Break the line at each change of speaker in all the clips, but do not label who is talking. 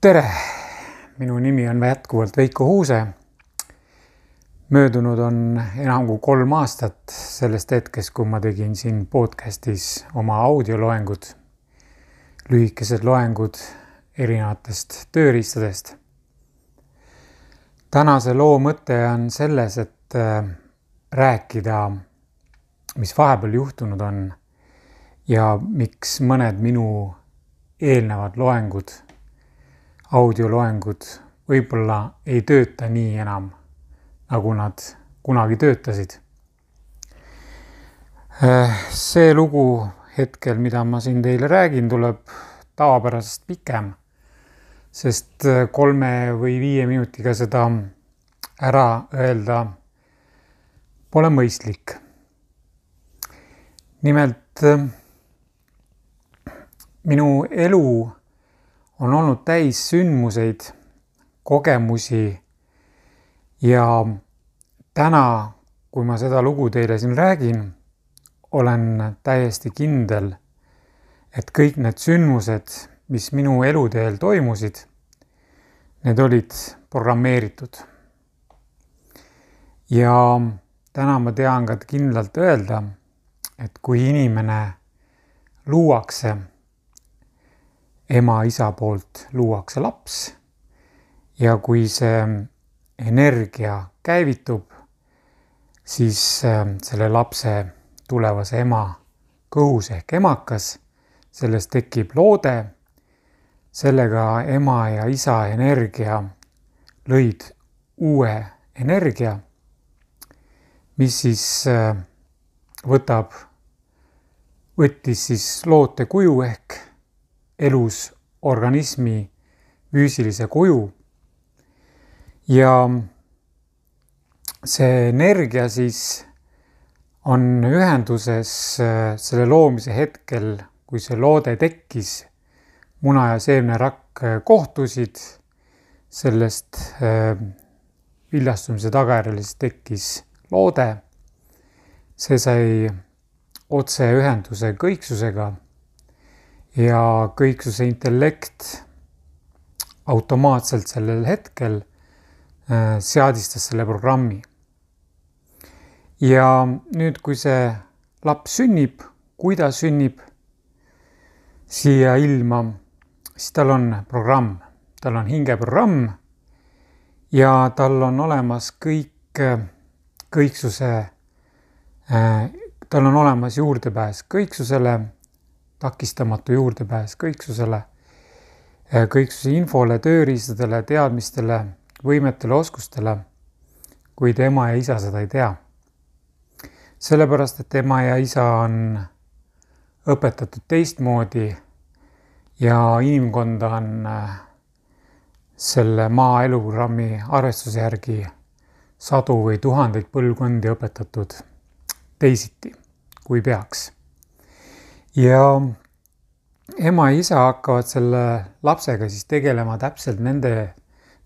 tere, minu nimi on jätkuvalt Veiko Huuse. möödunud on enam kui kolm aastat sellest hetkest, kui ma tegin siin podcast'is oma audioloengud, lühikesed loengud erinevatest tööriistadest. tänase loo mõte on selles, et äh, rääkida, mis vahepeal juhtunud on ja miks mõned minu eelnevad loengud audioloengud võib-olla ei tööta nii enam, nagu nad kunagi töötasid. see lugu hetkel, mida ma siin teile räägin, tuleb tavapärasest pikem, sest kolme või viie minutiga seda ära öelda pole mõistlik. nimelt minu elu on olnud täis sündmuseid, kogemusi ja täna, kui ma seda lugu teile siin räägin, olen täiesti kindel, et kõik need sündmused, mis minu eluteel toimusid, need olid programmeeritud. ja täna ma tean ka kindlalt öelda, et kui inimene luuakse ema-isa poolt luuakse laps. ja kui see energia käivitub, siis äh, selle lapse tulevase ema kõhus ehk emakas, sellest tekib loode. sellega ema ja isa energia lõid uue energia, mis siis äh, võtab, võttis siis loote kuju ehk elus organismi füüsilise kuju. ja see energia siis on ühenduses äh, selle loomise hetkel, kui see loode tekkis, muna ja seemnerakk äh, kohtusid, sellest äh, viljastumise tagajärjel siis tekkis loode. see sai otseühenduse kõiksusega ja kõiksuse intellekt automaatselt sellel hetkel äh, seadistas selle programmi. ja nüüd, kui see laps sünnib, kui ta sünnib siia ilma, siis tal on programm, tal on hingeprogramm ja tal on olemas kõik kõiksuse, äh, tal on olemas juurdepääs kõiksusele takistamatu juurdepääs kõiksusele, kõiksuse infole, tööriistadele, teadmistele, võimetele, oskustele, kuid ema ja isa seda ei tea. sellepärast, et ema ja isa on õpetatud teistmoodi ja inimkonda on äh, selle maa eluprogrammi arvestuse järgi sadu või tuhandeid põlvkondi õpetatud teisiti, kui peaks ja ema ja isa hakkavad selle lapsega siis tegelema täpselt nende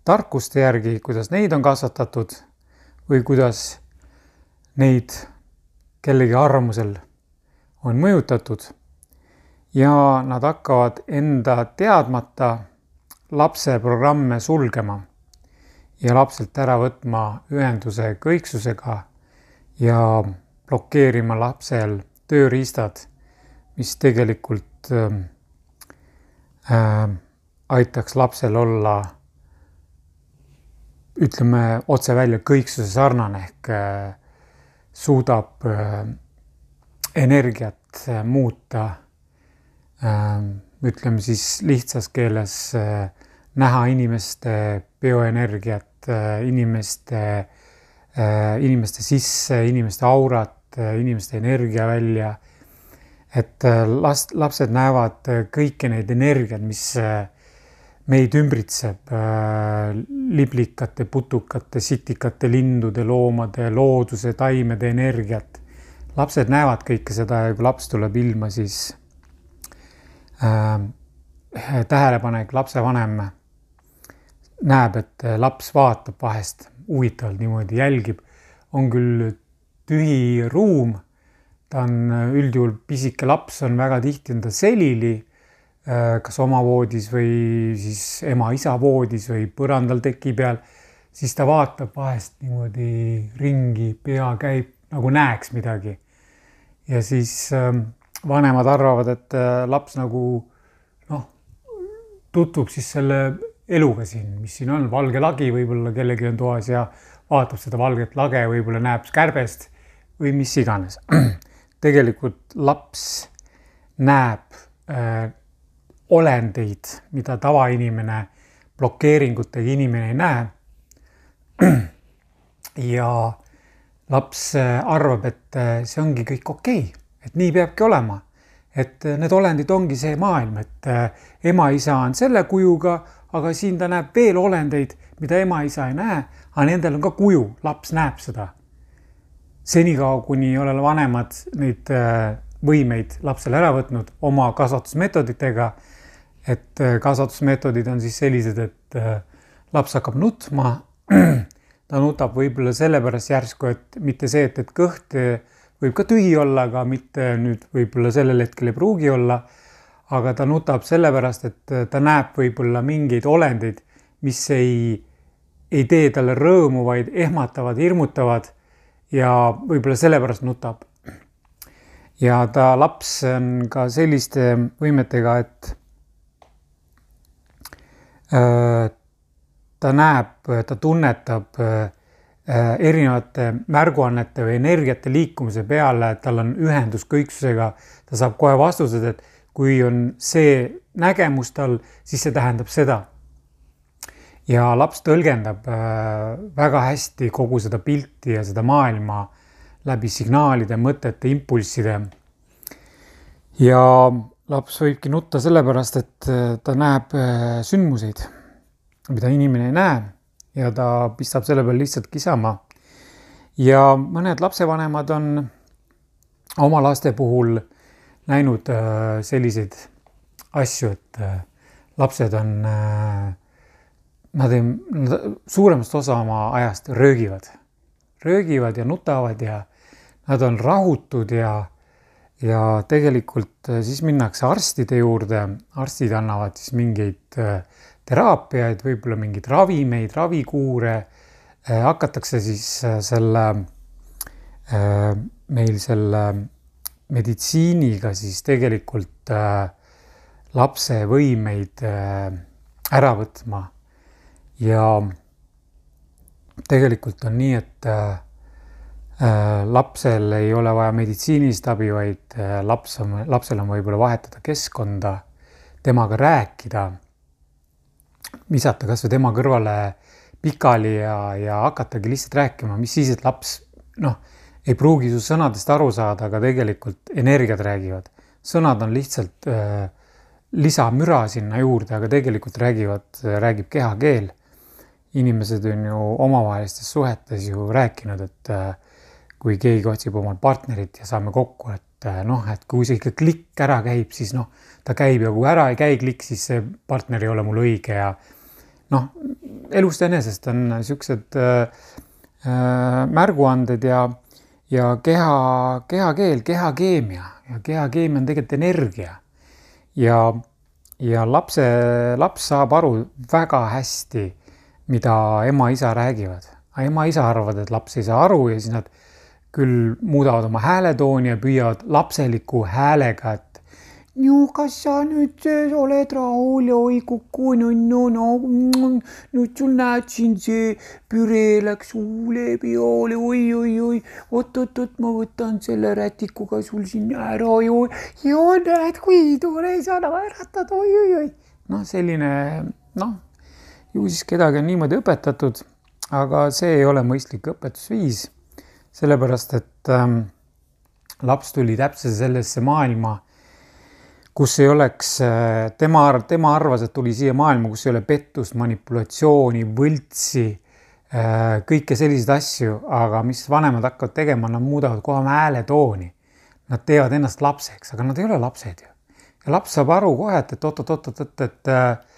tarkuste järgi, kuidas neid on kasvatatud või kuidas neid kellegi arvamusel on mõjutatud. ja nad hakkavad enda teadmata lapse programme sulgema ja lapselt ära võtma ühenduse kõiksusega ja blokeerima lapsel tööriistad mis tegelikult äh, aitaks lapsel olla ütleme otse välja kõiksuse sarnane ehk äh, suudab äh, energiat äh, muuta äh,. ütleme siis lihtsas keeles äh, näha inimeste bioenergiat äh,, inimeste äh,, inimeste sisse, inimeste aurat äh,, inimeste energia välja et äh, last, lapsed näevad äh, kõiki neid energiaid, mis äh, meid ümbritseb, liblikate, putukate, sitikate, lindude, loomade, looduse, taimede energiat. lapsed näevad kõike seda ja kui laps tuleb ilma, siis äh, tähelepanek, lapsevanem näeb, et laps vaatab vahest huvitavalt niimoodi, jälgib, on küll tühi ruum ta on üldjuhul pisike laps, on väga tihti on ta selili, kas oma voodis või siis ema-isa voodis või põrandal teki peal, siis ta vaatab vahest niimoodi ringi, pea käib nagu näeks midagi. ja siis ähm, vanemad arvavad, et äh, laps nagu noh, tutvub siis selle eluga siin, mis siin on, valge lagi võib-olla kellelgi on toas ja vaatab seda valget lage, võib-olla näeb kärbest või mis iganes. tegelikult laps näeb äh, olendeid, mida tavainimene, blokeeringutega inimene ei näe. ja laps äh, arvab, et äh, see ongi kõik okei okay., et nii peabki olema. et need olendid ongi see maailm, et ema-isa on selle kujuga, aga siin ta näeb veel olendeid, mida ema-isa ei näe, aga nendel on ka kuju, laps näeb seda. Senikaua, kuni ei ole vanemad neid võimeid lapsele ära võtnud oma kasvatusmeetoditega et äh, kasvatusmeetodid on siis sellised, et äh, laps hakkab nutma. ta nutab võib-olla sellepärast järsku, et mitte see, et, et kõht äh, võib ka tühi olla, aga mitte nüüd võib-olla sellel hetkel ei pruugi olla. aga ta nutab sellepärast, et ta näeb võib-olla mingeid olendeid, mis ei, ei tee talle rõõmu, vaid ehmatavad, hirmutavad ja võib-olla sellepärast nutab. ja ta laps on ka selliste võimetega, et Äh, ta näeb, ta tunnetab äh, erinevate märguannete või energiate liikumise peale, tal on ühendus kõiksusega, ta saab kohe vastused, et kui on see nägemus tal, siis see tähendab seda. Ja laps tõlgendab äh, väga hästi kogu seda pilti ja seda maailma läbi signaalide, mõtete, impulsside. ja laps võibki nutta sellepärast, et äh, ta näeb äh, sündmuseid, mida inimene ei näe ja ta pistab selle peale lihtsalt kisama. ja mõned lapsevanemad on oma laste puhul näinud äh, selliseid asju, et lapsed on, nad ei, suuremast osa oma ajast röögivad, röögivad ja nutavad ja nad on rahutud ja ja tegelikult äh, siis minnakse arstide juurde, arstid annavad siis mingeid äh, teraapiaid, võib-olla mingeid ravimeid, ravikuure. Äh, hakatakse siis selle, meil selle meditsiiniga siis tegelikult lapse võimeid ära võtma. Ja tegelikult on nii, et Äh, lapsel ei ole vaja meditsiinilist abi, vaid äh, laps on, lapsel on võib-olla vahetada keskkonda, temaga rääkida, visata kasvõi tema kõrvale pikali ja, ja hakatagi lihtsalt rääkima, mis siis, et laps noh, ei pruugi su sõnadest aru saada, aga tegelikult energiad räägivad. sõnad on lihtsalt äh, lisamüra sinna juurde, aga tegelikult räägivad, räägib kehakeel. Inimesed on ju omavahelistes suhetes ju rääkinud, et äh, kui keegi otsib omal partnerit ja saame kokku, et eh, noh, et kui see ikka klikk ära käib, siis noh, ta käib ja kui ära ei käi klikk, siis see partner ei ole mul õige ja noh, elust enesest on niisugused äh, äh, märguanded ja, ja keha, kehakeel, kehakeemia ja kehakeemia on tegelikult energia. ja, ja lapse, laps saab aru väga hästi, mida ema-isa räägivad. ema-isa arvavad, et laps ei saa aru ja siis nad küll muudavad oma hääletooni ja püüavad lapseliku häälega, et no kas sa nüüd oled rahul ja oi kuku, no, no, no, nüüd sul näed siin see püree läks suu läbi joole oi, oi, oi, oot-oot-oot, ma võtan selle rätikuga sul siin ära ja, ja näed, kui tore sa naeratad, oi-oi-oi. noh, selline noh, ju siis kedagi on niimoodi õpetatud, aga see ei ole mõistlik õpetusviis sellepärast et ähm, laps tuli täpselt sellesse maailma, kus ei oleks äh,, tema, tema arvas, et tuli siia maailma, kus ei ole pettust, manipulatsiooni, võltsi äh,, kõike selliseid asju, aga mis vanemad hakkavad tegema, nad muudavad kohe hääletooni. Nad teevad ennast lapseks, aga nad ei ole lapsed ju. ja laps saab aru kohe, et, et oot-oot-oot-oot, et, et, et äh, et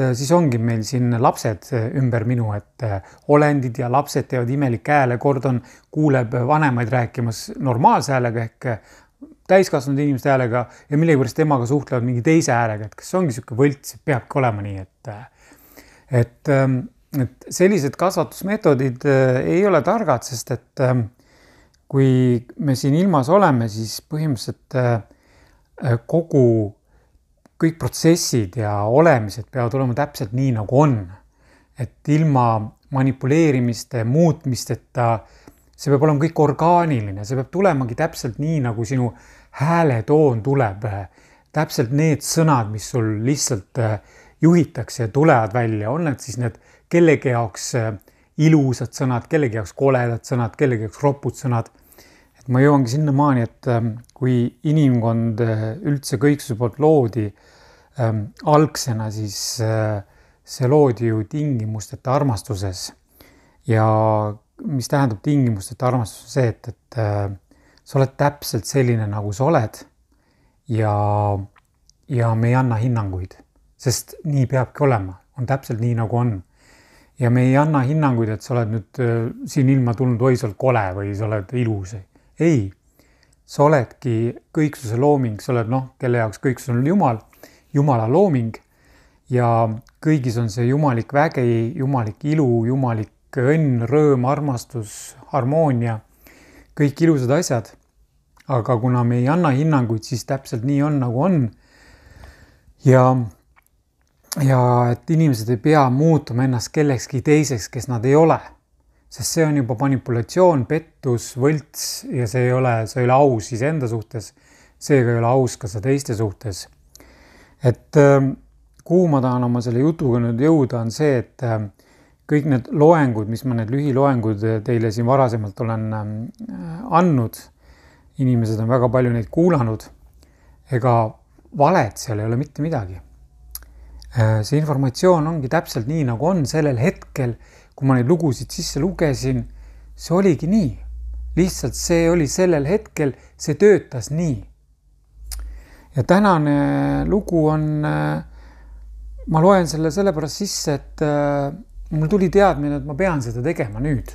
äh, siis ongi meil siin lapsed äh, ümber minu, et äh, olendid ja lapsed teevad imelikke hääle, kord on, kuuleb vanemaid rääkimas normaalse häälega ehk täiskasvanud inimeste häälega ja millegipärast temaga suhtlevad mingi teise häälega, et kas see ongi niisugune võlts, peabki olema nii, et, et, ähm, et sellised kasvatusmeetodid ei ole targad, sest et ähm, kui me siin ilmas oleme, siis põhimõtteliselt kogu, kõik protsessid ja olemised peavad olema täpselt nii, nagu on. et ilma manipuleerimiste, muutmisteta äh, see peab olema kõik orgaaniline, see peab tulemagi täpselt nii, nagu sinu hääletoon tuleb. täpselt need sõnad, mis sul lihtsalt äh, juhitakse ja tulevad välja, on need siis need kellegi jaoks äh, ilusad sõnad, kellegi jaoks koledad sõnad, kellegi jaoks ropud sõnad. et ma jõuangi sinnamaani, et ähm, kui inimkond äh, üldse kõiksuse poolt loodi ähm, algsena, siis see loodi ju tingimusteta armastuses ja mis tähendab tingimusteta armastus, on see, et, et äh, sa oled täpselt selline, nagu sa oled. ja, ja me ei anna hinnanguid, sest nii peabki olema, on täpselt nii, nagu on. ja me ei anna hinnanguid, et sa oled nüüd äh, siin ilma tulnud, oi, sa oled kole või sa oled ilus. ei, sa oledki kõiksuse looming, sa oled noh, kelle jaoks kõiksus on Jumal, Jumala looming ja kõigis on see jumalik vägi, jumalik ilu, jumalik õnn, rõõm, armastus, harmoonia, kõik ilusad asjad. aga kuna me ei anna hinnanguid, siis täpselt nii on, nagu on. ja, ja et inimesed ei pea muutuma ennast kellekski teiseks, kes nad ei ole. sest see on juba manipulatsioon, pettus, võlts ja see ei ole, see ei ole aus iseenda suhtes. seega ei ole aus ka seda teiste suhtes. Et ähm, kuhu ma tahan oma selle jutuga nüüd jõuda, on see, et ähm, kõik need loengud, mis ma need lühiloengud teile siin varasemalt olen ähm, andnud, inimesed on väga palju neid kuulanud, ega valet seal ei ole mitte midagi. Äh, see informatsioon ongi täpselt nii, nagu on sellel hetkel, kui ma neid lugusid sisse lugesin, see oligi nii. lihtsalt see oli sellel hetkel, see töötas nii. Ja tänane lugu on, äh, ma loen selle sellepärast sisse, et äh, mul tuli teadmine, et ma pean seda tegema nüüd.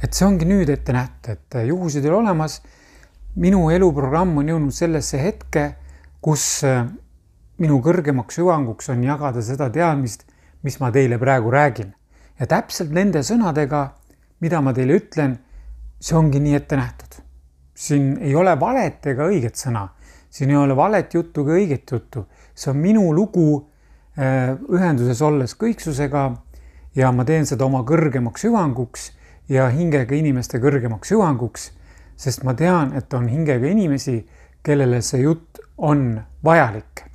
et see ongi nüüd ette nähtud, et juhused ei ole olemas. minu eluprogramm on jõudnud sellesse hetke, kus äh, minu kõrgemaks hüvanguks on jagada seda teadmist, mis ma teile praegu räägin. ja täpselt nende sõnadega, mida ma teile ütlen, see ongi nii ette nähtud. siin ei ole valet ega õiget sõna, siin ei ole valet juttu ega õiget juttu, see on minu lugu äh, ühenduses olles kõiksusega ja ma teen seda oma kõrgemaks hüvanguks ja hingega inimeste kõrgemaks hüvanguks, sest ma tean, et on hingega inimesi, kellele see jutt on vajalik.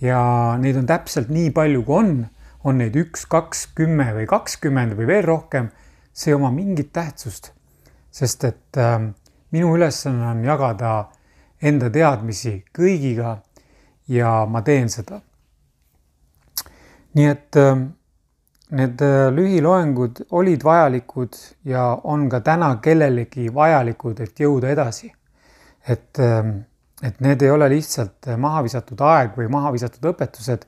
ja neid on täpselt nii palju, kui on, on neid üks, kaks, kümme või kakskümmend või veel rohkem, see ei oma mingit tähtsust. sest et äh, minu ülesanne on jagada enda teadmisi kõigiga ja ma teen seda. nii et äh, Need äh, lühiloengud olid vajalikud ja on ka täna kellelegi vajalikud, et jõuda edasi. et, ähm, et need ei ole lihtsalt maha visatud aeg või maha visatud õpetused,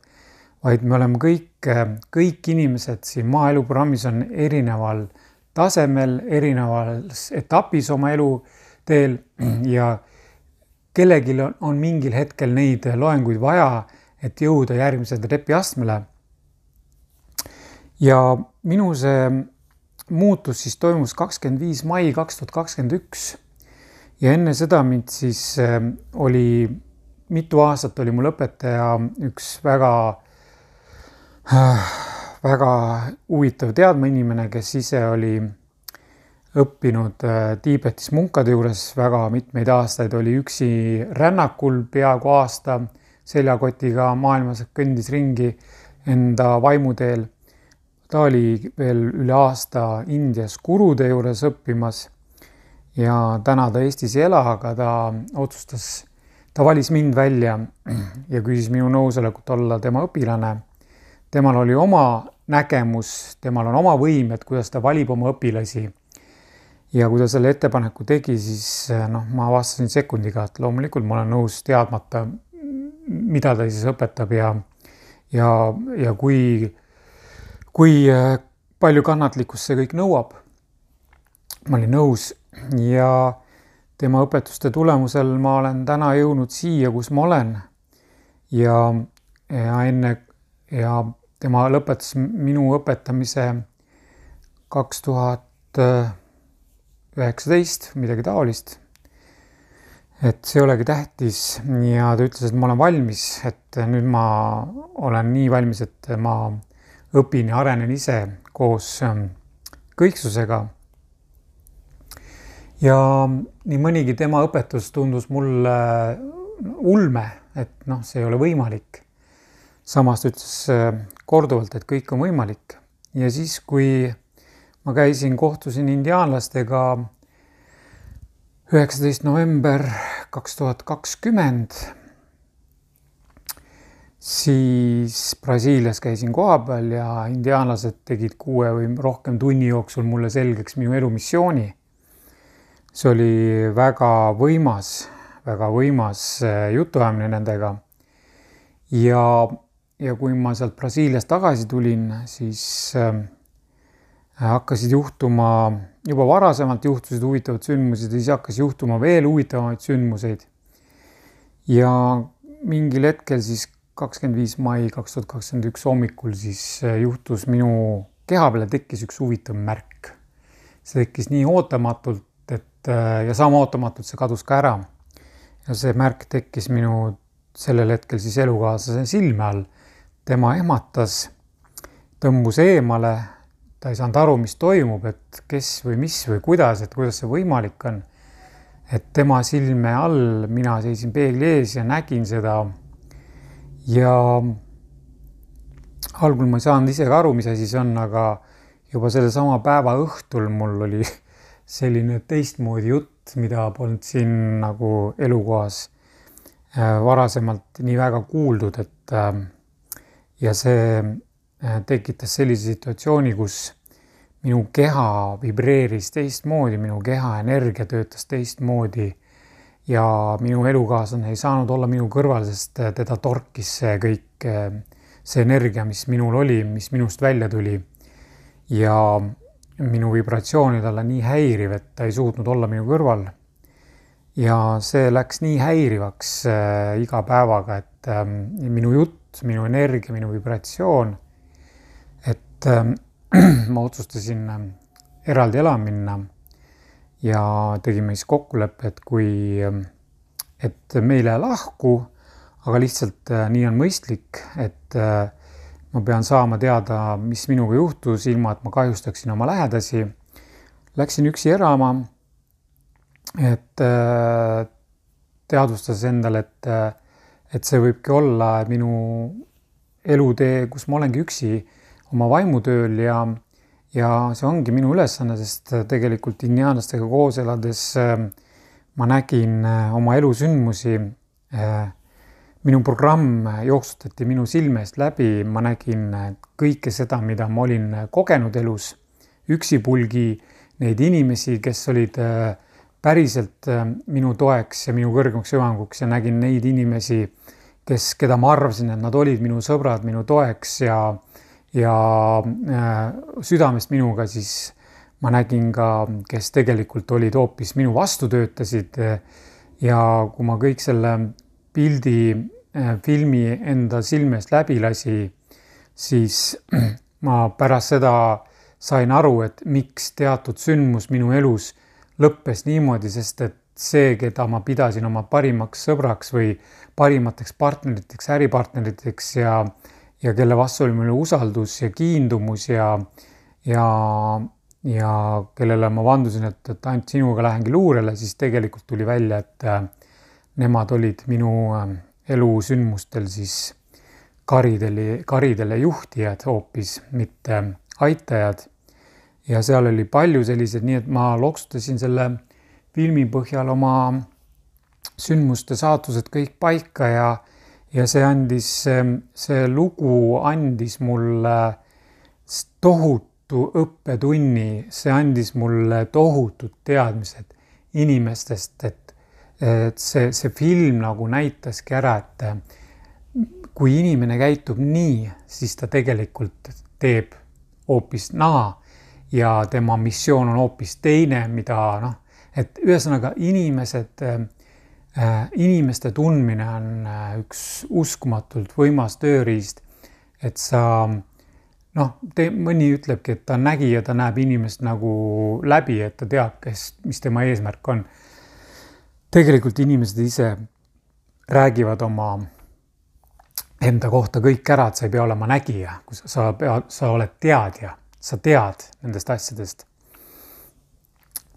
vaid me oleme kõik, äh, kõik inimesed siin maaelu programmis on erineval tasemel, erinevas etapis oma eluteel ja kellelgi on, on mingil hetkel neid loenguid vaja, et jõuda järgmisele trepiastmele ja minu see muutus siis toimus kakskümmend viis mai kaks tuhat kakskümmend üks. ja enne seda mind siis äh, oli, mitu aastat oli mul õpetaja üks väga äh,, väga huvitav teadmainimene, kes ise oli õppinud äh, Tiibetis munkade juures väga mitmeid aastaid, oli üksi rännakul peaaegu aasta seljakotiga maailmas, kõndis ringi enda vaimuteel ta oli veel üle aasta Indias gurude juures õppimas ja täna ta Eestis ei ela, aga ta otsustas, ta valis mind välja ja küsis minu nõusolekut olla tema õpilane. temal oli oma nägemus, temal on oma võimed, kuidas ta valib oma õpilasi. Ja kui ta selle ettepaneku tegi, siis noh, ma avastasin sekundiga, et loomulikult ma olen nõus teadmata, mida ta siis õpetab ja, ja, ja kui kui äh, palju kannatlikkust see kõik nõuab. ma olin nõus ja tema õpetuste tulemusel ma olen täna jõudnud siia, kus ma olen. ja, ja enne ja tema lõpetas minu õpetamise kaks tuhat üheksateist, midagi taolist. et see ei olegi tähtis ja ta ütles, et ma olen valmis, et nüüd ma olen nii valmis, et ma õpin ja arenen ise koos ähm, kõiksusega. ja nii mõnigi tema õpetus tundus mulle ulme, et noh, see ei ole võimalik. samas ta ütles äh, korduvalt, et kõik on võimalik ja siis, kui ma käisin, kohtusin indiaanlastega üheksateist november kaks tuhat kakskümmend. siis Brasiilias käisin kohapeal ja indiaanlased tegid kuue või rohkem tunni jooksul mulle selgeks minu elumissiooni. see oli väga võimas, väga võimas äh, jutuajamine nendega. ja, ja kui ma sealt Brasiiliast tagasi tulin, siis äh, hakkasid juhtuma, juba varasemalt juhtusid huvitavad sündmused ja siis hakkas juhtuma veel huvitavamaid sündmuseid. ja mingil hetkel siis kakskümmend viis mai kaks tuhat kakskümmend üks hommikul siis äh, juhtus minu keha peale tekkis üks huvitav märk. see tekkis nii ootamatult, et äh, ja sama ootamatult see kadus ka ära. ja see märk tekkis minu sellel hetkel siis elukaaslase silme all. tema ehmatas, tõmbus eemale ta ei saanud aru, mis toimub, et kes või mis või kuidas, et kuidas see võimalik on. et tema silme all mina seisin peegli ees ja nägin seda. ja algul ma ei saanud ise ka aru, mis asi see on, aga juba sellesama päeva õhtul mul oli selline teistmoodi jutt, mida polnud siin nagu elukohas äh, varasemalt nii väga kuuldud, et äh, ja see äh, tekitas sellise situatsiooni, kus minu keha vibreeris teistmoodi, minu keha energia töötas teistmoodi ja minu elukaaslane ei saanud olla minu kõrval, sest teda torkis see kõik, see energia, mis minul oli, mis minust välja tuli. ja minu vibratsioon oli talle nii häiriv, et ta ei suutnud olla minu kõrval. ja see läks nii häirivaks äh, iga päevaga, et äh, minu jutt, minu energia, minu vibratsioon, et äh, ma otsustasin ähm, eraldi elama minna ja tegime siis kokkuleppe, et kui, ähm, et me ei lähe lahku, aga lihtsalt äh, nii on mõistlik, et äh, ma pean saama teada, mis minuga juhtus, ilma et ma kahjustaksin oma lähedasi. Läksin üksi elama, et äh, teadvustas endale, et, et see võibki olla minu elutee, kus ma olengi üksi oma vaimutööl ja, ja see ongi minu ülesanne, sest tegelikult indiaanlastega koos elades äh, ma nägin äh, oma elusündmusi. Äh, minu programm jooksutati minu silme eest läbi, ma nägin kõike seda, mida ma olin kogenud elus, üksipulgi neid inimesi, kes olid päriselt minu toeks ja minu kõrgemaks hüvanguks ja nägin neid inimesi, kes, keda ma arvasin, et nad olid minu sõbrad, minu toeks ja ja äh, südamest minuga siis ma nägin ka, kes tegelikult olid hoopis minu vastu töötasid. ja kui ma kõik selle pildi, äh, filmi enda silme eest läbi lasi, siis ma pärast seda sain aru, et miks teatud sündmus minu elus lõppes niimoodi, sest et see, keda ma pidasin oma parimaks sõbraks või parimateks partneriteks, äripartneriteks ja ja kelle vastu oli mul usaldus ja kiindumus ja, ja, ja kellele ma vandusin, et, et ainult sinuga lähengi luurele, siis tegelikult tuli välja, et äh, nemad olid minu äh, elusündmustel siis karidele, karidele juhtijad hoopis, mitte aitajad. ja seal oli palju selliseid, nii et ma loksutasin selle filmi põhjal oma sündmuste saatused kõik paika ja ja see andis, see lugu andis mulle tohutu õppetunni, see andis mulle tohutud teadmised inimestest, et, et see, see film nagu näitaski ära, et kui inimene käitub nii, siis ta tegelikult teeb hoopis naa. Ja tema missioon on hoopis teine, mida noh, et ühesõnaga inimesed äh,, inimeste tundmine on äh, üks uskumatult võimas tööriist, et sa noh, mõni ütlebki, et ta on nägija, ta näeb inimest nagu läbi, et ta teab, kes, mis tema eesmärk on. tegelikult inimesed ise räägivad oma enda kohta kõik ära, et sa ei pea olema nägija, kui sa, sa pead, sa oled teadja, sa tead nendest asjadest.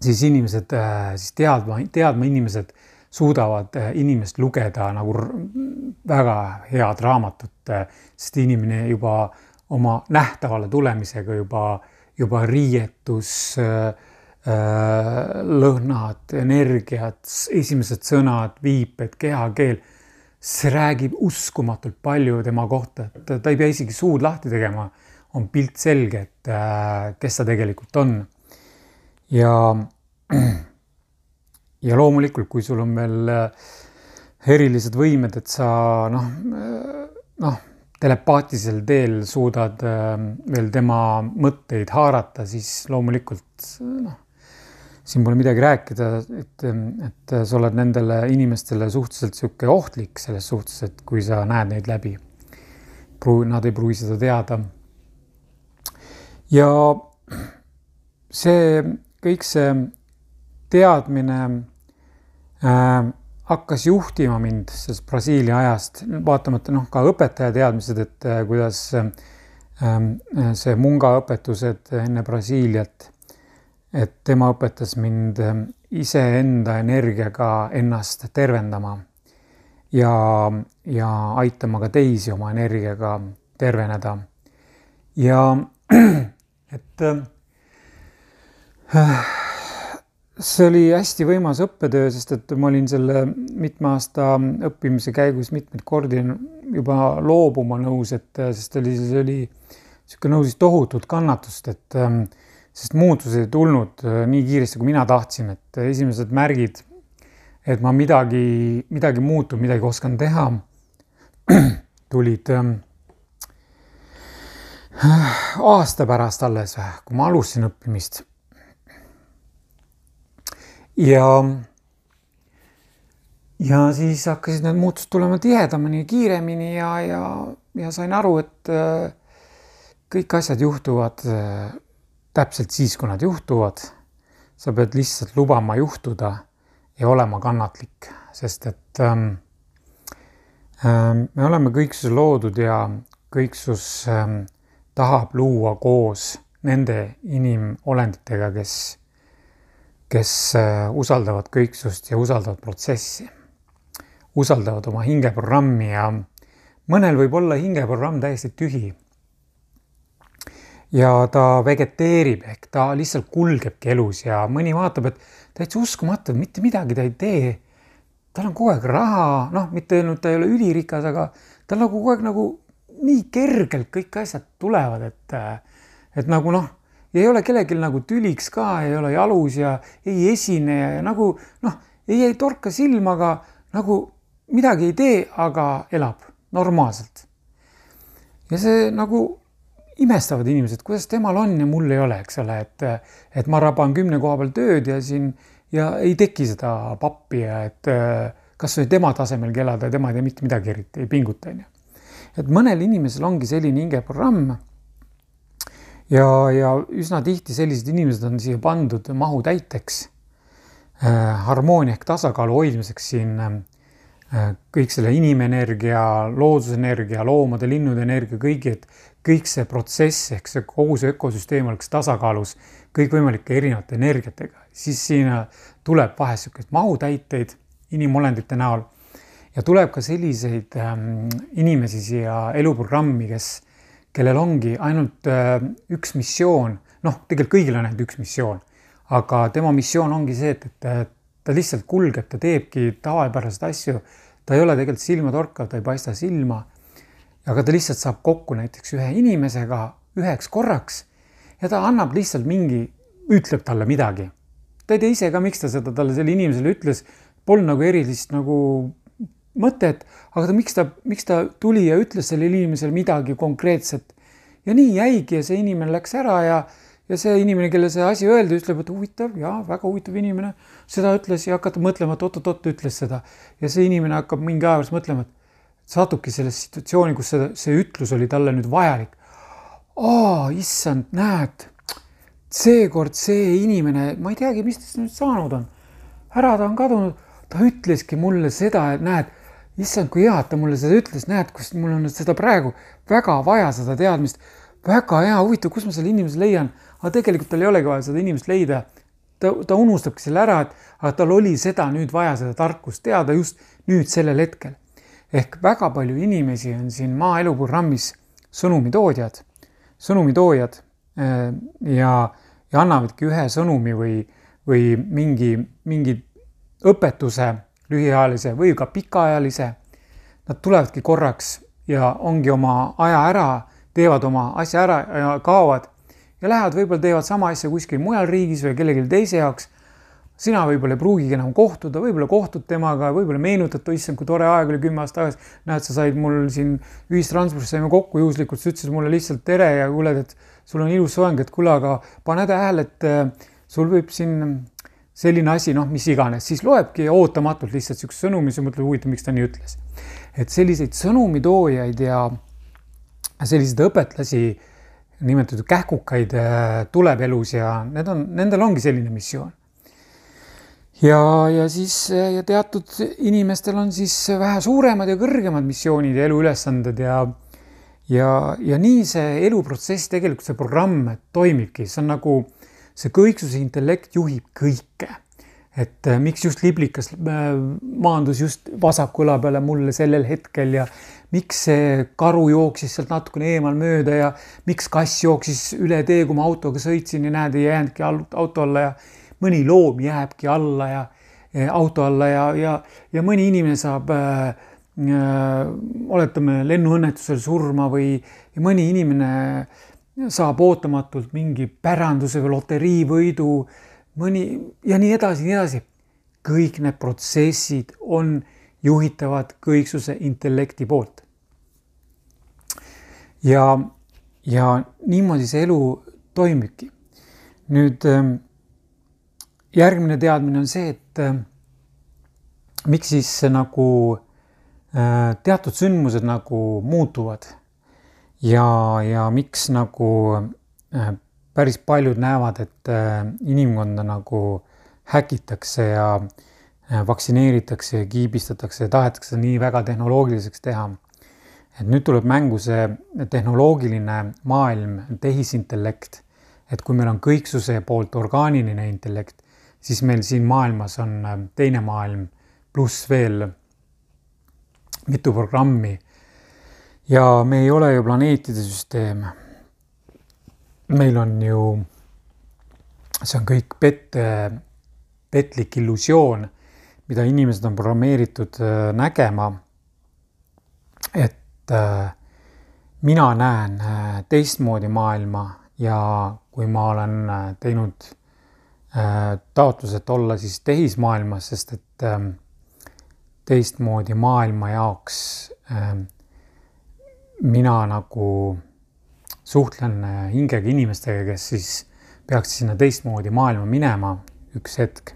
siis inimesed, äh, siis teadma, teadma inimesed suudavad äh, inimest lugeda nagu väga head raamatut, äh, sest inimene juba oma nähtavale tulemisega juba, juba riietus lõhnad, energiat, esimesed sõnad, viiped, kehakeel see räägib uskumatult palju tema kohta, et ta ei pea isegi suud lahti tegema, on pilt selge, et kes ta tegelikult on. ja, ja loomulikult, kui sul on veel äh, erilised võimed, et sa noh, äh, noh, telepaatilisel teel suudad veel tema mõtteid haarata, siis loomulikult noh siin pole midagi rääkida, et, et sa oled nendele inimestele suhteliselt niisugune ohtlik selles suhtes, et kui sa näed neid läbi. Nad ei pruugi seda teada. ja see, kõik see teadmine äh, hakkas juhtima mind sellest Brasiilia ajast, vaatamata noh, ka õpetaja teadmised, et äh, kuidas äh, see munga õpetused enne Brasiiliat et tema õpetas mind ähm, iseenda energiaga ennast tervendama ja, ja aitama ka teisi oma energiaga terveneda. ja et äh, see oli hästi võimas õppetöö, sest et ma olin selle mitme aasta õppimise käigus mitmeid kordi juba loobuma nõus, et sest oli, see oli niisugune nõudis tohutut kannatust, et ähm, sest muutused ei tulnud äh, nii kiiresti, kui mina tahtsin, et esimesed märgid, et ma midagi, midagi muutub, midagi oskan teha, tulid ähm, aasta pärast alles, kui ma alustasin õppimist. Ja, ja siis hakkasid need muutused tulema tihedamini kiiremini ja, ja, ja sain aru, et äh, kõik asjad juhtuvad äh, täpselt siis, kui nad juhtuvad, sa pead lihtsalt lubama juhtuda ja olema kannatlik, sest et ähm, ähm, me oleme kõiksus loodud ja kõiksus ähm, tahab luua koos nende inimolenditega, kes, kes äh, usaldavad kõiksust ja usaldavad protsessi, usaldavad oma hingeprogrammi ja mõnel võib olla hingeprogramm täiesti tühi ja ta vegeteerib ehk ta lihtsalt kulgebki elus ja mõni vaatab, et täitsa uskumatu, mitte midagi ta ei tee. tal on kogu aeg raha, noh, mitte ainult ta ei ole ülirikas, aga tal nagu kogu aeg nagu nii kergelt kõik asjad tulevad, et, et nagu noh, ei ole kellelgi nagu tüliks ka, ei ole jalus ja ei esine ja, ja nagu noh, ei, ei torka silma, aga nagu midagi ei tee, aga elab normaalselt. ja see nagu imestavad inimesed, kuidas temal on ja mul ei ole, eks ole, et, et ma raban kümne koha peal tööd ja siin ja ei teki seda pappi ja et kasvõi tema tasemelgi elada ja tema ei tee mitte midagi eriti, ei pinguta, onju. et mõnel inimesel ongi selline hingeprogramm. Ja, ja üsna tihti sellised inimesed on siia pandud mahutäiteks äh,, harmoonia ehk tasakaalu hoidmiseks siin äh, kõik selle inimenergia, loodusenergia, loomade, linnude energia, kõigi, et kõik see protsess ehk see kogu see ökosüsteem oleks tasakaalus kõikvõimalike erinevate energiatega, siis siin tuleb vahest niisuguseid mahutäiteid inimolendite näol ja tuleb ka selliseid ähm, inimesi siia eluprogrammi, kes, kellel ongi ainult äh, üks missioon, noh, tegelikult kõigil on ainult üks missioon, aga tema missioon ongi see, et, et ta lihtsalt kulgeb, ta teebki tavapäraseid asju, ta ei ole tegelikult silmatorkav, ta ei paista silma aga ta lihtsalt saab kokku näiteks ühe inimesega üheks korraks ja ta annab lihtsalt mingi, ütleb talle midagi. ta ei tea ise ka, miks ta seda talle, sellele inimesele ütles, polnud nagu erilist nagu mõtet, aga ta, miks ta, miks ta tuli ja ütles sellele inimesele midagi konkreetset. ja nii jäigi ja see inimene läks ära ja, ja see inimene, kellele see asi öeldi, ütleb, et huvitav, jaa, väga huvitav inimene, seda ütles ja hakata mõtlema, et oot-oot-oot, ütles seda. ja see inimene hakkab mingi aja pärast mõtlema, et satubki sellesse situatsiooni, kus seda, see ütlus oli talle nüüd vajalik. aa, issand, näed, seekord see inimene, ma ei teagi, mis tast nüüd saanud on. ära ta on kadunud, ta ütleski mulle seda, et näed, issand, kui hea, et ta mulle seda ütles, näed, kus mul on seda praegu väga vaja, seda teadmist. väga hea, huvitav, kus ma selle inimese leian aga tegelikult tal ei olegi vaja seda inimest leida. ta, ta unustabki selle ära, et aga tal oli seda nüüd vaja, seda tarkust teada just nüüd sellel hetkel. ehk väga palju inimesi on siin maaelu programmis sõnumitoodjad, sõnumitoojad äh, ja, ja annavadki ühe sõnumi või, või mingi, mingi õpetuse lühiajalise või ka pikaajalise. Nad tulevadki korraks ja ongi oma aja ära, teevad oma asja ära ja kaovad ja lähevad, võib-olla teevad sama asja kuskil mujal riigis või kellelegi teise jaoks. sina võib-olla ei pruugigi enam kohtuda, võib-olla kohtud temaga, võib-olla meenutad, issand, kui tore aeg oli kümme aastat tagasi. näed, sa said mul siin ühistranspordis saime kokku juhuslikult, sa ütlesid mulle lihtsalt tere ja kuule, et sul on ilus soeng, et kuule, aga pane tähele, et äh, sul võib siin selline asi, noh, mis iganes, siis loebki ootamatult lihtsalt siukse sõnumi, sa mõtled, huvitav, miks ta nii ütles. et selliseid sõnumitoojaid ja selliseid õpetlasi nimetatud kähkukaid äh, tuleb elus ja need on, nendel ongi selline missioon. ja, ja siis äh, ja teatud inimestel on siis vähe suuremad ja kõrgemad missioonid ja eluülesanded ja ja, ja nii see eluprotsess, tegelikult see programm toimibki, see on nagu see kõiksuse intellekt juhib kõike. Et äh, miks just liblikas maandus just vasaku õla peale mulle sellel hetkel ja miks see karu jooksis sealt natukene eemal mööda ja miks kass jooksis üle tee, kui ma autoga sõitsin ja näed, ei jäänudki auto alla ja mõni loom jääbki alla ja, ja auto alla ja, ja, ja mõni inimene saab äh, äh, oletame lennuõnnetusel surma või mõni inimene saab ootamatult mingi päranduse või loteriivõidu, mõni ja nii edasi, nii edasi. kõik need protsessid on juhitavad kõiksuse intellekti poolt. ja, ja niimoodi see elu toimibki. nüüd ähm, järgmine teadmine on see, et ähm, miks siis nagu äh, teatud sündmused nagu muutuvad ja, ja miks nagu äh, päris paljud näevad, et äh, inimkonda nagu häkitakse ja äh, vaktsineeritakse ja kiibistatakse ja tahetakse nii väga tehnoloogiliseks teha. et nüüd tuleb mängu see tehnoloogiline maailm, tehisintellekt. et kui meil on kõiksuse poolt orgaaniline intellekt, siis meil siin maailmas on teine maailm pluss veel mitu programmi. Ja me ei ole ju planeetide süsteem. meil on ju, see on kõik pett, petlik illusioon mida inimesed on programmeeritud äh, nägema. et äh, mina näen äh, teistmoodi maailma ja kui ma olen teinud taotluse, et olla siis tehismaailmas, sest et teistmoodi maailma jaoks mina nagu suhtlen hingega inimestega, kes siis peaks sinna teistmoodi maailma minema üks hetk.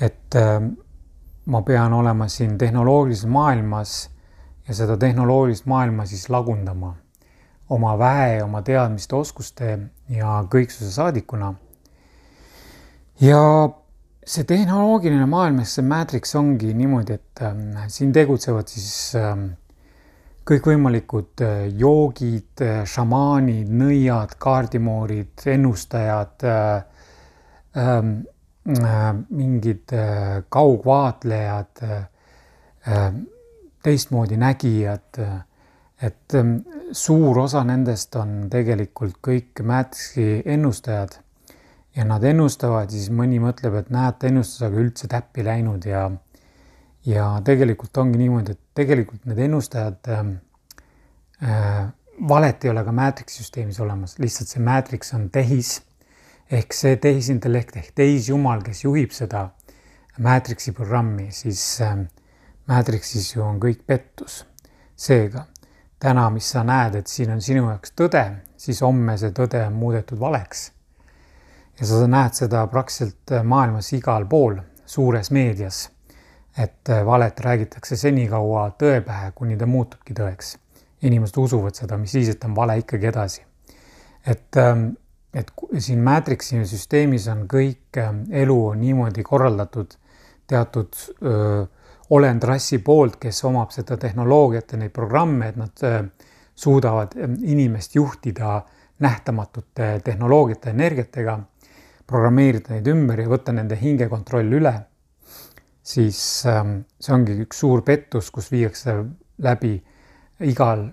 et ähm, ma pean olema siin tehnoloogilises maailmas ja seda tehnoloogilist maailma siis lagundama oma väe, oma teadmiste, oskuste ja kõiksuse saadikuna. ja see tehnoloogiline maailm, see Matrix ongi niimoodi, et äh, siin tegutsevad siis äh, kõikvõimalikud äh, joogid äh,, šamaanid, nõiad, kaardimoorid, ennustajad äh,. Ähm, Äh, mingid äh, kaugvaatlejad, äh, teistmoodi nägijad. et ähm, suur osa nendest on tegelikult kõik Matrixi ennustajad ja nad ennustavad, siis mõni mõtleb, et näed, ta ennustas, aga üldse täppi läinud ja ja tegelikult ongi niimoodi, et tegelikult need ennustajad äh,, valet ei ole ka Matrixi süsteemis olemas, lihtsalt see Matrix on tehis ehk see tehisintellekt ehk tehisjumal, kes juhib seda Matrixi programmi, siis ähm, Matrixis ju on kõik pettus. seega täna, mis sa näed, et siin on sinu jaoks tõde, siis homme see tõde on muudetud valeks. ja sa näed seda praktiliselt maailmas igal pool, suures meedias. Et valet räägitakse senikaua tõe pähe, kuni ta muutubki tõeks. inimesed usuvad seda, mis siis, et on vale ikkagi edasi. et, ähm, et siin Matrixi süsteemis on kõik ähm, elu on niimoodi korraldatud teatud öö, olendrassi poolt, kes omab seda tehnoloogiat ja neid programme, et nad öö, suudavad ähm, inimest juhtida nähtamatute tehnoloogiate, energiatega programmeerida neid ümber ja võtta nende hingekontroll üle, siis ähm, see ongi üks suur pettus, kus viiakse läbi igal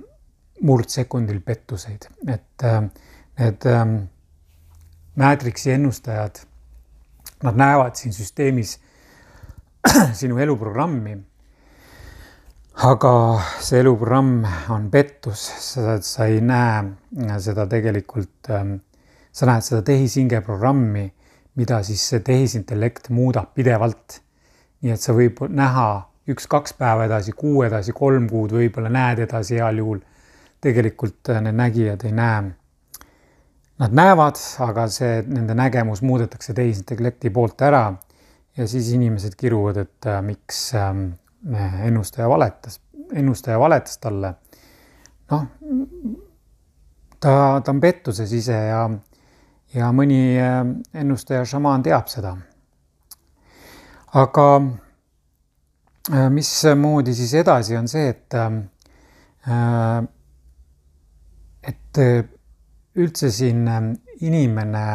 murdsekundil pettuseid, et ähm, need ähm, Matrixi ennustajad, nad näevad siin süsteemis sinu eluprogrammi. aga see eluprogramm on pettus, sa ei näe seda tegelikult sa näed seda tehishinge programmi, mida siis see tehisintellekt muudab pidevalt. Nii et sa võib näha üks-kaks päeva edasi, kuu edasi, kolm kuud võib-olla näed edasi heal juhul. tegelikult äh, need nägijad ei näe. Nad näevad, aga see, nende nägemus muudetakse tehisintellekti poolt ära ja siis inimesed kiruvad, et äh, miks äh, ennustaja valetas, ennustaja valetas talle. noh, ta, ta on pettuses ise ja ja mõni äh, ennustaja šamaan teab seda. Aga äh, mismoodi siis edasi, on see, et, äh, et üldse siin inimene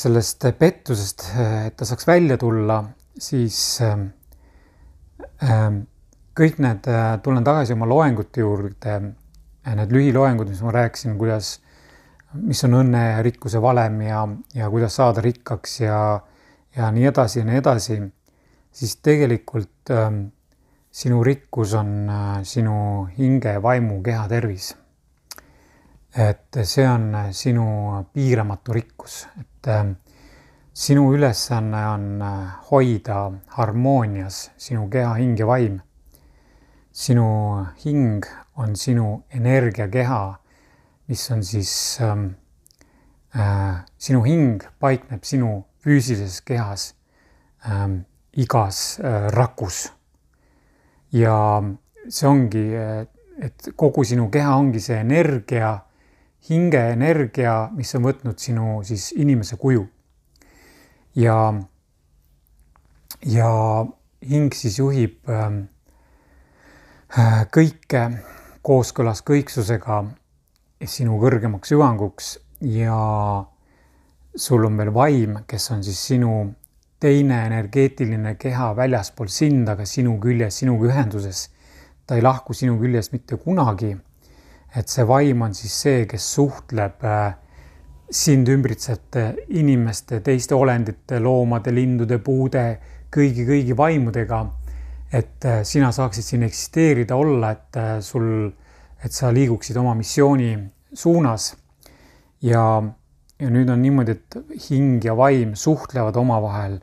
sellest pettusest, et ta saaks välja tulla, siis kõik need, tulen tagasi oma loengute juurde, need lühiloengud, mis ma rääkisin, kuidas mis on õnne ja rikkuse valem ja, ja kuidas saada rikkaks ja, ja nii edasi ja nii edasi, siis tegelikult ähm, sinu rikkus on äh, sinu hinge, vaimu, keha tervis. et see on äh, sinu piiramatu rikkus, et äh, sinu ülesanne on äh, hoida harmoonias sinu keha, hing ja vaim. sinu hing on sinu energiakeha mis on siis ähm, äh, sinu hing paikneb sinu füüsilises kehas ähm, igas äh, rakus. ja see ongi, äh, et kogu sinu keha ongi see energia, hinge energia, mis on võtnud sinu siis inimese kuju. ja, ja hing siis juhib ähm, äh, kõike kooskõlas kõiksusega sinu kõrgemaks hüvanguks ja sul on veel vaim, kes on siis sinu teine energeetiline keha väljaspool sind, aga sinu küljes, sinuga ühenduses. ta ei lahku sinu küljest mitte kunagi. et see vaim on siis see, kes suhtleb äh, sind ümbritsevate inimeste, teiste olendite, loomade, lindude, puude, kõigi, kõigi vaimudega. et äh, sina saaksid siin eksisteerida, olla, et äh, sul et sa liiguksid oma missiooni suunas. ja, ja nüüd on niimoodi, et hing ja vaim suhtlevad omavahel.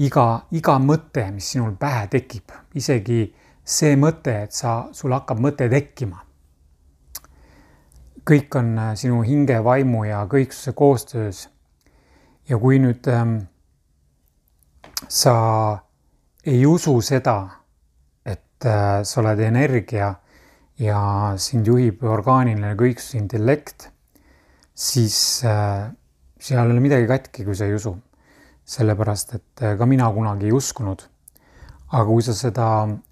iga, iga mõte, mis sinul pähe tekib, isegi see mõte, et sa, sul hakkab mõte tekkima. kõik on äh, sinu hinge, vaimu ja kõiksuse koostöös. ja kui nüüd ähm, sa ei usu seda, et äh, sa oled energia ja sind juhib orgaaniline kõiksusintellekt, siis äh, seal ei ole midagi katki, kui sa ei usu. sellepärast, et äh, ka mina kunagi ei uskunud. aga kui sa seda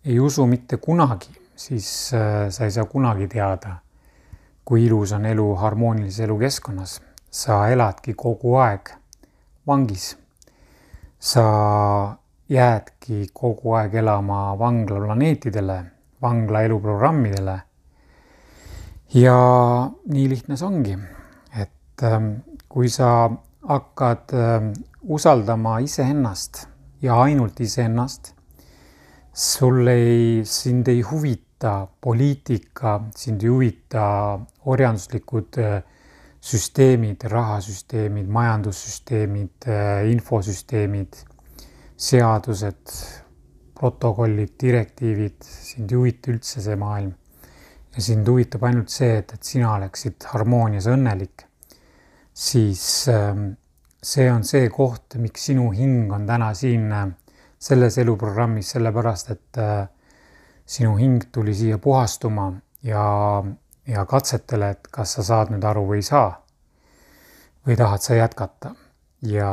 ei usu mitte kunagi, siis äh, sa ei saa kunagi teada, kui ilus on elu harmoonilises elukeskkonnas. sa eladki kogu aeg vangis. sa jäädki kogu aeg elama vanglaplaneetidele vangla eluprogrammidele. ja nii lihtne see ongi, et ähm, kui sa hakkad ähm, usaldama iseennast ja ainult iseennast, sul ei, sind ei huvita poliitika, sind ei huvita orjanduslikud äh, süsteemid, rahasüsteemid, majandussüsteemid, äh, infosüsteemid, seadused, protokollid, direktiivid, sind ei huvita üldse see maailm. ja sind huvitab ainult see, et, et sina oleksid harmoonias õnnelik, siis ähm, see on see koht, miks sinu hing on täna siin selles eluprogrammis, sellepärast et sinu hing tuli siia puhastuma ja, ja katsetele, et kas sa saad nüüd aru või ei saa. või tahad sa jätkata ja,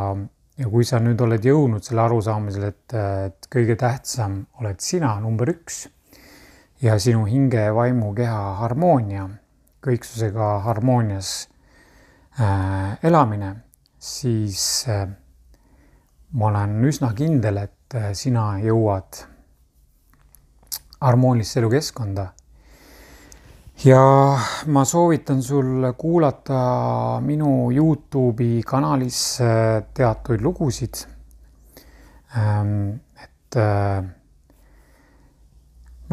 ja kui sa nüüd oled jõudnud selle arusaamisele, et, et kõige tähtsam oled sina, number üks ja sinu hinge, vaimu, keha harmoonia, kõiksusega harmoonias äh, elamine, siis äh, ma olen üsna kindel, et äh, sina jõuad harmoonilisse elukeskkonda ja ma soovitan sul kuulata minu Youtube'i kanalis äh, teatuid lugusid. Ähm, et äh,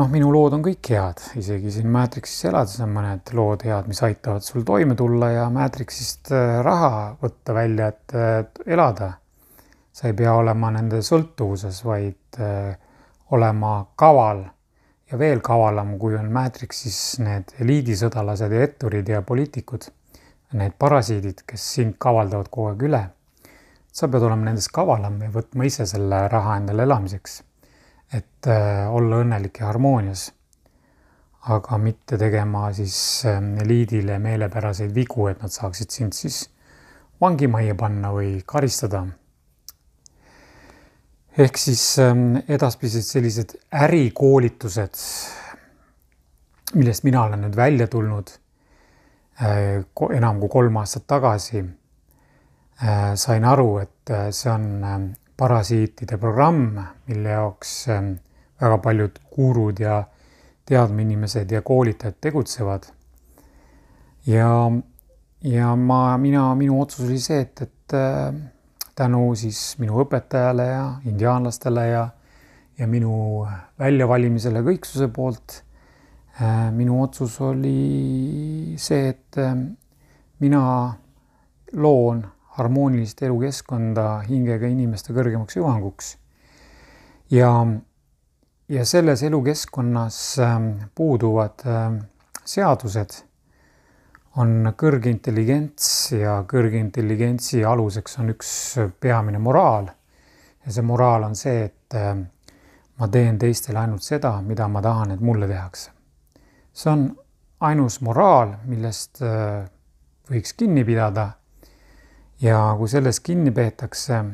noh, minu lood on kõik head, isegi siin Matrixis elades on mõned lood head, mis aitavad sul toime tulla ja Matrixist äh, raha võtta välja, et elada. sa ei pea olema nende sõltuvuses, vaid olema kaval ja veel kavalam, kui on Matrixis need eliidisõdalased ja etturid ja poliitikud, need parasiidid, kes sind kavaldavad kogu aeg üle. sa pead olema nendest kavalam ja võtma ise selle raha endale elamiseks, et äh, olla õnnelik ja harmoonias. aga mitte tegema siis äh, eliidile meelepäraseid vigu, et nad saaksid sind siis vangimajja panna või karistada ehk siis ähm, edaspidised sellised ärikoolitused, millest mina olen nüüd välja tulnud äh, enam kui kolm aastat tagasi, äh, sain aru, et see on ähm, parasiitide programm, mille jaoks ähm, väga paljud gurud ja teadmeinimesed ja koolitajad tegutsevad. ja, ja ma, mina, minu otsus oli see, et, et tänu siis minu õpetajale ja indiaanlastele ja, ja minu väljavalimisele kõiksuse poolt. Äh, minu otsus oli see, et äh, mina loon harmoonilist elukeskkonda hingega inimeste kõrgemaks hüvanguks. ja, ja selles elukeskkonnas äh, puuduvad seadused on kõrge intelligents ja kõrge intelligentsi aluseks on üks peamine moraal. ja see moraal on see, et äh, ma teen teistele ainult seda, mida ma tahan, et mulle tehakse. see on ainus moraal, millest äh, võiks kinni pidada. Ja kui sellest kinni peetakse,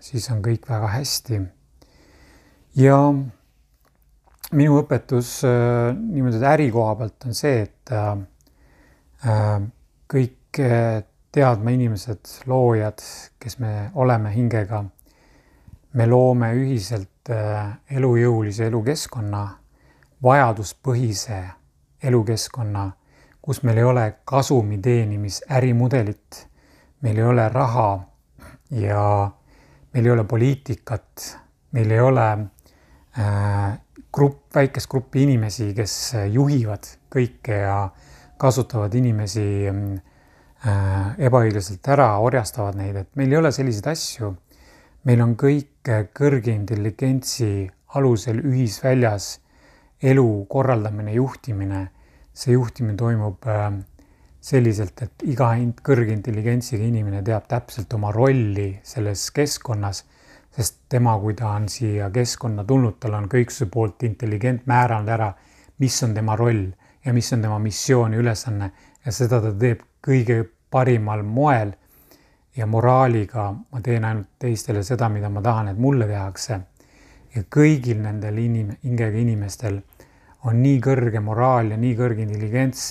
siis on kõik väga hästi. ja minu õpetus äh, niimoodi äri koha pealt on see, et Äh, kõik äh, teadma inimesed, loojad, kes me oleme hingega, me loome ühiselt elujõulise elukeskkonna, vajaduspõhise elukeskkonna, kus meil ei ole kasumi teenimis ärimudelit, meil ei ole raha ja meil ei ole poliitikat, meil ei ole äh, grupp, väikest gruppi inimesi, kes juhivad kõike ja kasutavad inimesi äh, ebaõiglaselt ära, orjastavad neid, et meil ei ole selliseid asju. meil on kõik kõrge intelligentsi alusel ühisväljas elu korraldamine, juhtimine. see juhtimine toimub äh, selliselt, et iga kõrge intelligentsiga inimene teab täpselt oma rolli selles keskkonnas, sest tema, kui ta on siia keskkonna tulnud, tal on kõiksuse poolt intelligent määranud ära, mis on tema roll ja mis on tema missioon ja ülesanne ja seda ta teeb kõige parimal moel ja moraaliga ma teen ainult teistele seda, mida ma tahan, et mulle tehakse. ja kõigil nendel inim-, hingega inimestel on nii kõrge moraal ja nii kõrge intelligents,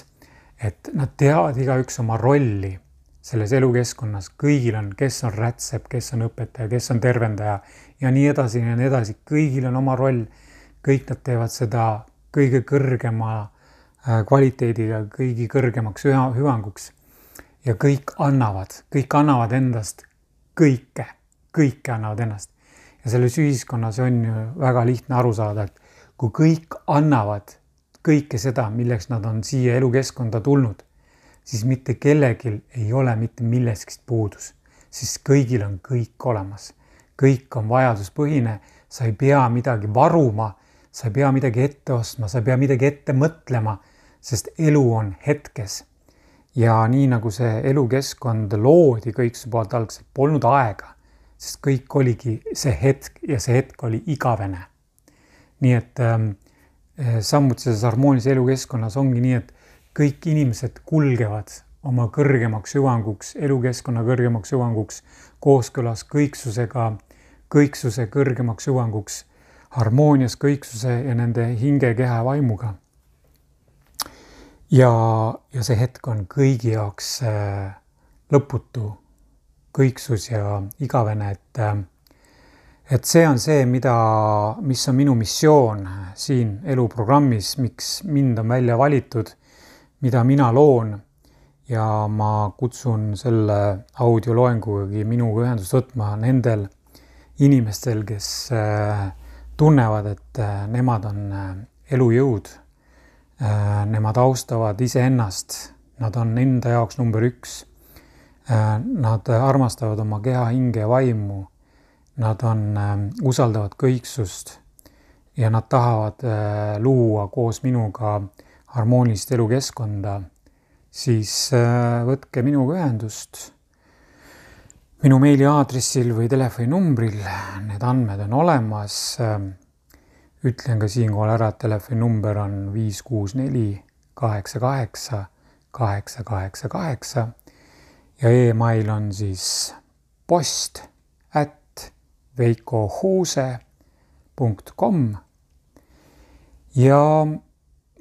et nad teavad igaüks oma rolli selles elukeskkonnas, kõigil on, kes on rätsep, kes on õpetaja, kes on tervendaja ja nii edasi ja nii edasi, kõigil on oma roll. kõik nad teevad seda kõige kõrgema Äh, kvaliteediga kõigi kõrgemaks hüvanguks. ja kõik annavad, kõik annavad endast kõike, kõike annavad ennast. ja selles ühiskonnas on ju väga lihtne aru saada, et kui kõik annavad kõike seda, milleks nad on siia elukeskkonda tulnud, siis mitte kellelgi ei ole mitte millestki puudus, siis kõigil on kõik olemas. kõik on vajaduspõhine, sa ei pea midagi varuma, sa ei pea midagi ette ostma, sa ei pea midagi ette mõtlema sest elu on hetkes. ja nii nagu see elukeskkond loodi kõiksu poolt algselt, polnud aega, sest kõik oligi see hetk ja see hetk oli igavene. nii et ähm, samuti selles harmoonilises elukeskkonnas ongi nii, et kõik inimesed kulgevad oma kõrgemaks hüvanguks, elukeskkonna kõrgemaks hüvanguks, kooskõlas kõiksusega, kõiksuse kõrgemaks hüvanguks, harmoonias kõiksuse ja nende hinge, keha vaimuga. ja, ja see hetk on kõigi jaoks äh, lõputu kõiksus ja igavene, et äh, et see on see, mida, mis on minu missioon siin eluprogrammis, miks mind on välja valitud, mida mina loon ja ma kutsun selle audioloengugagi minuga ühendust võtma nendel inimestel, kes äh, tunnevad, et äh, nemad on äh, elujõud. Nemad austavad iseennast, nad on enda jaoks number üks. Nad armastavad oma keha, hinge ja vaimu. Nad on, usaldavad kõiksust ja nad tahavad luua koos minuga harmoonilist elukeskkonda siis äh, võtke minuga ühendust minu meiliaadressil või telefoninumbril, need andmed on olemas. ütlen ka siinkohal ära, et telefoninumber on viis, kuus, neli, kaheksa, kaheksa, kaheksa, kaheksa, kaheksa ja email on siis post veikohuuse.com. ja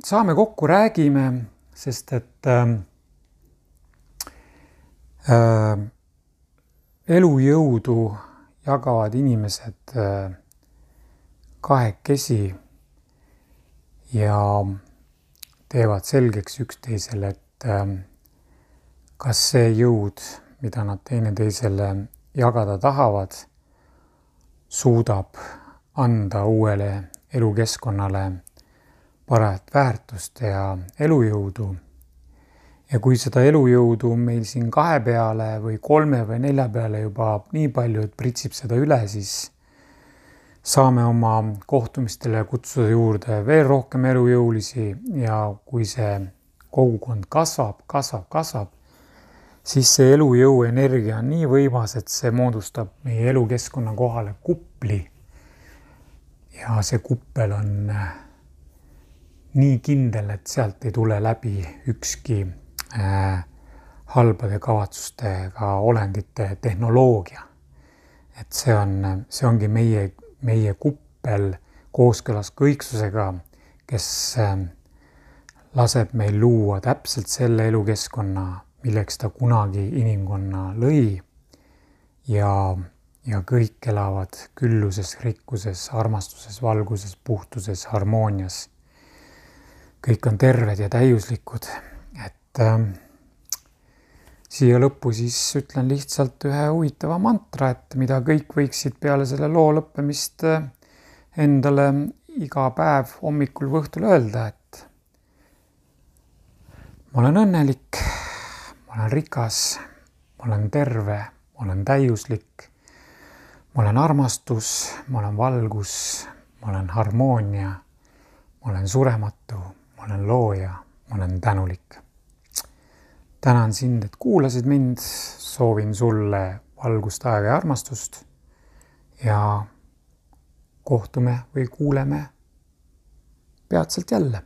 saame kokku, räägime sest et äh, äh, elujõudu jagavad inimesed äh, kahekesi ja teevad selgeks üksteisele, et äh, kas see jõud, mida nad teineteisele jagada tahavad, suudab anda uuele elukeskkonnale parajat väärtust ja elujõudu. ja kui seda elujõudu on meil siin kahe peale või kolme või nelja peale juba nii palju, et pritsib seda üle, siis saame oma kohtumistele kutsuda juurde veel rohkem elujõulisi ja kui see kogukond kasvab, kasvab, kasvab, siis see elujõu energia on nii võimas, et see moodustab meie elukeskkonna kohale kupli. ja see kuppel on nii kindel, et sealt ei tule läbi ükski äh, halbade kavatsustega olendite tehnoloogia. et see on, see ongi meie, meie kuppel kooskõlas kõiksusega, kes äh, laseb meil luua täpselt selle elukeskkonna, milleks ta kunagi inimkonna lõi. ja, ja kõik elavad külluses, rikkuses, armastuses, valguses, puhtuses, harmoonias. Kõik on terved ja täiuslikud, et äh, siia lõppu siis ütlen lihtsalt ühe huvitava mantra, et mida kõik võiksid peale selle loo lõppemist äh, endale iga päev hommikul või õhtul öelda, et ma olen õnnelik, ma olen rikas, ma olen terve, ma olen täiuslik, ma olen armastus, ma olen valgus, ma olen harmoonia, ma olen surematu ma olen looja, ma olen tänulik. tänan sind, et kuulasid mind, soovin sulle valgust, aega ja armastust. ja kohtume või kuuleme peatselt jälle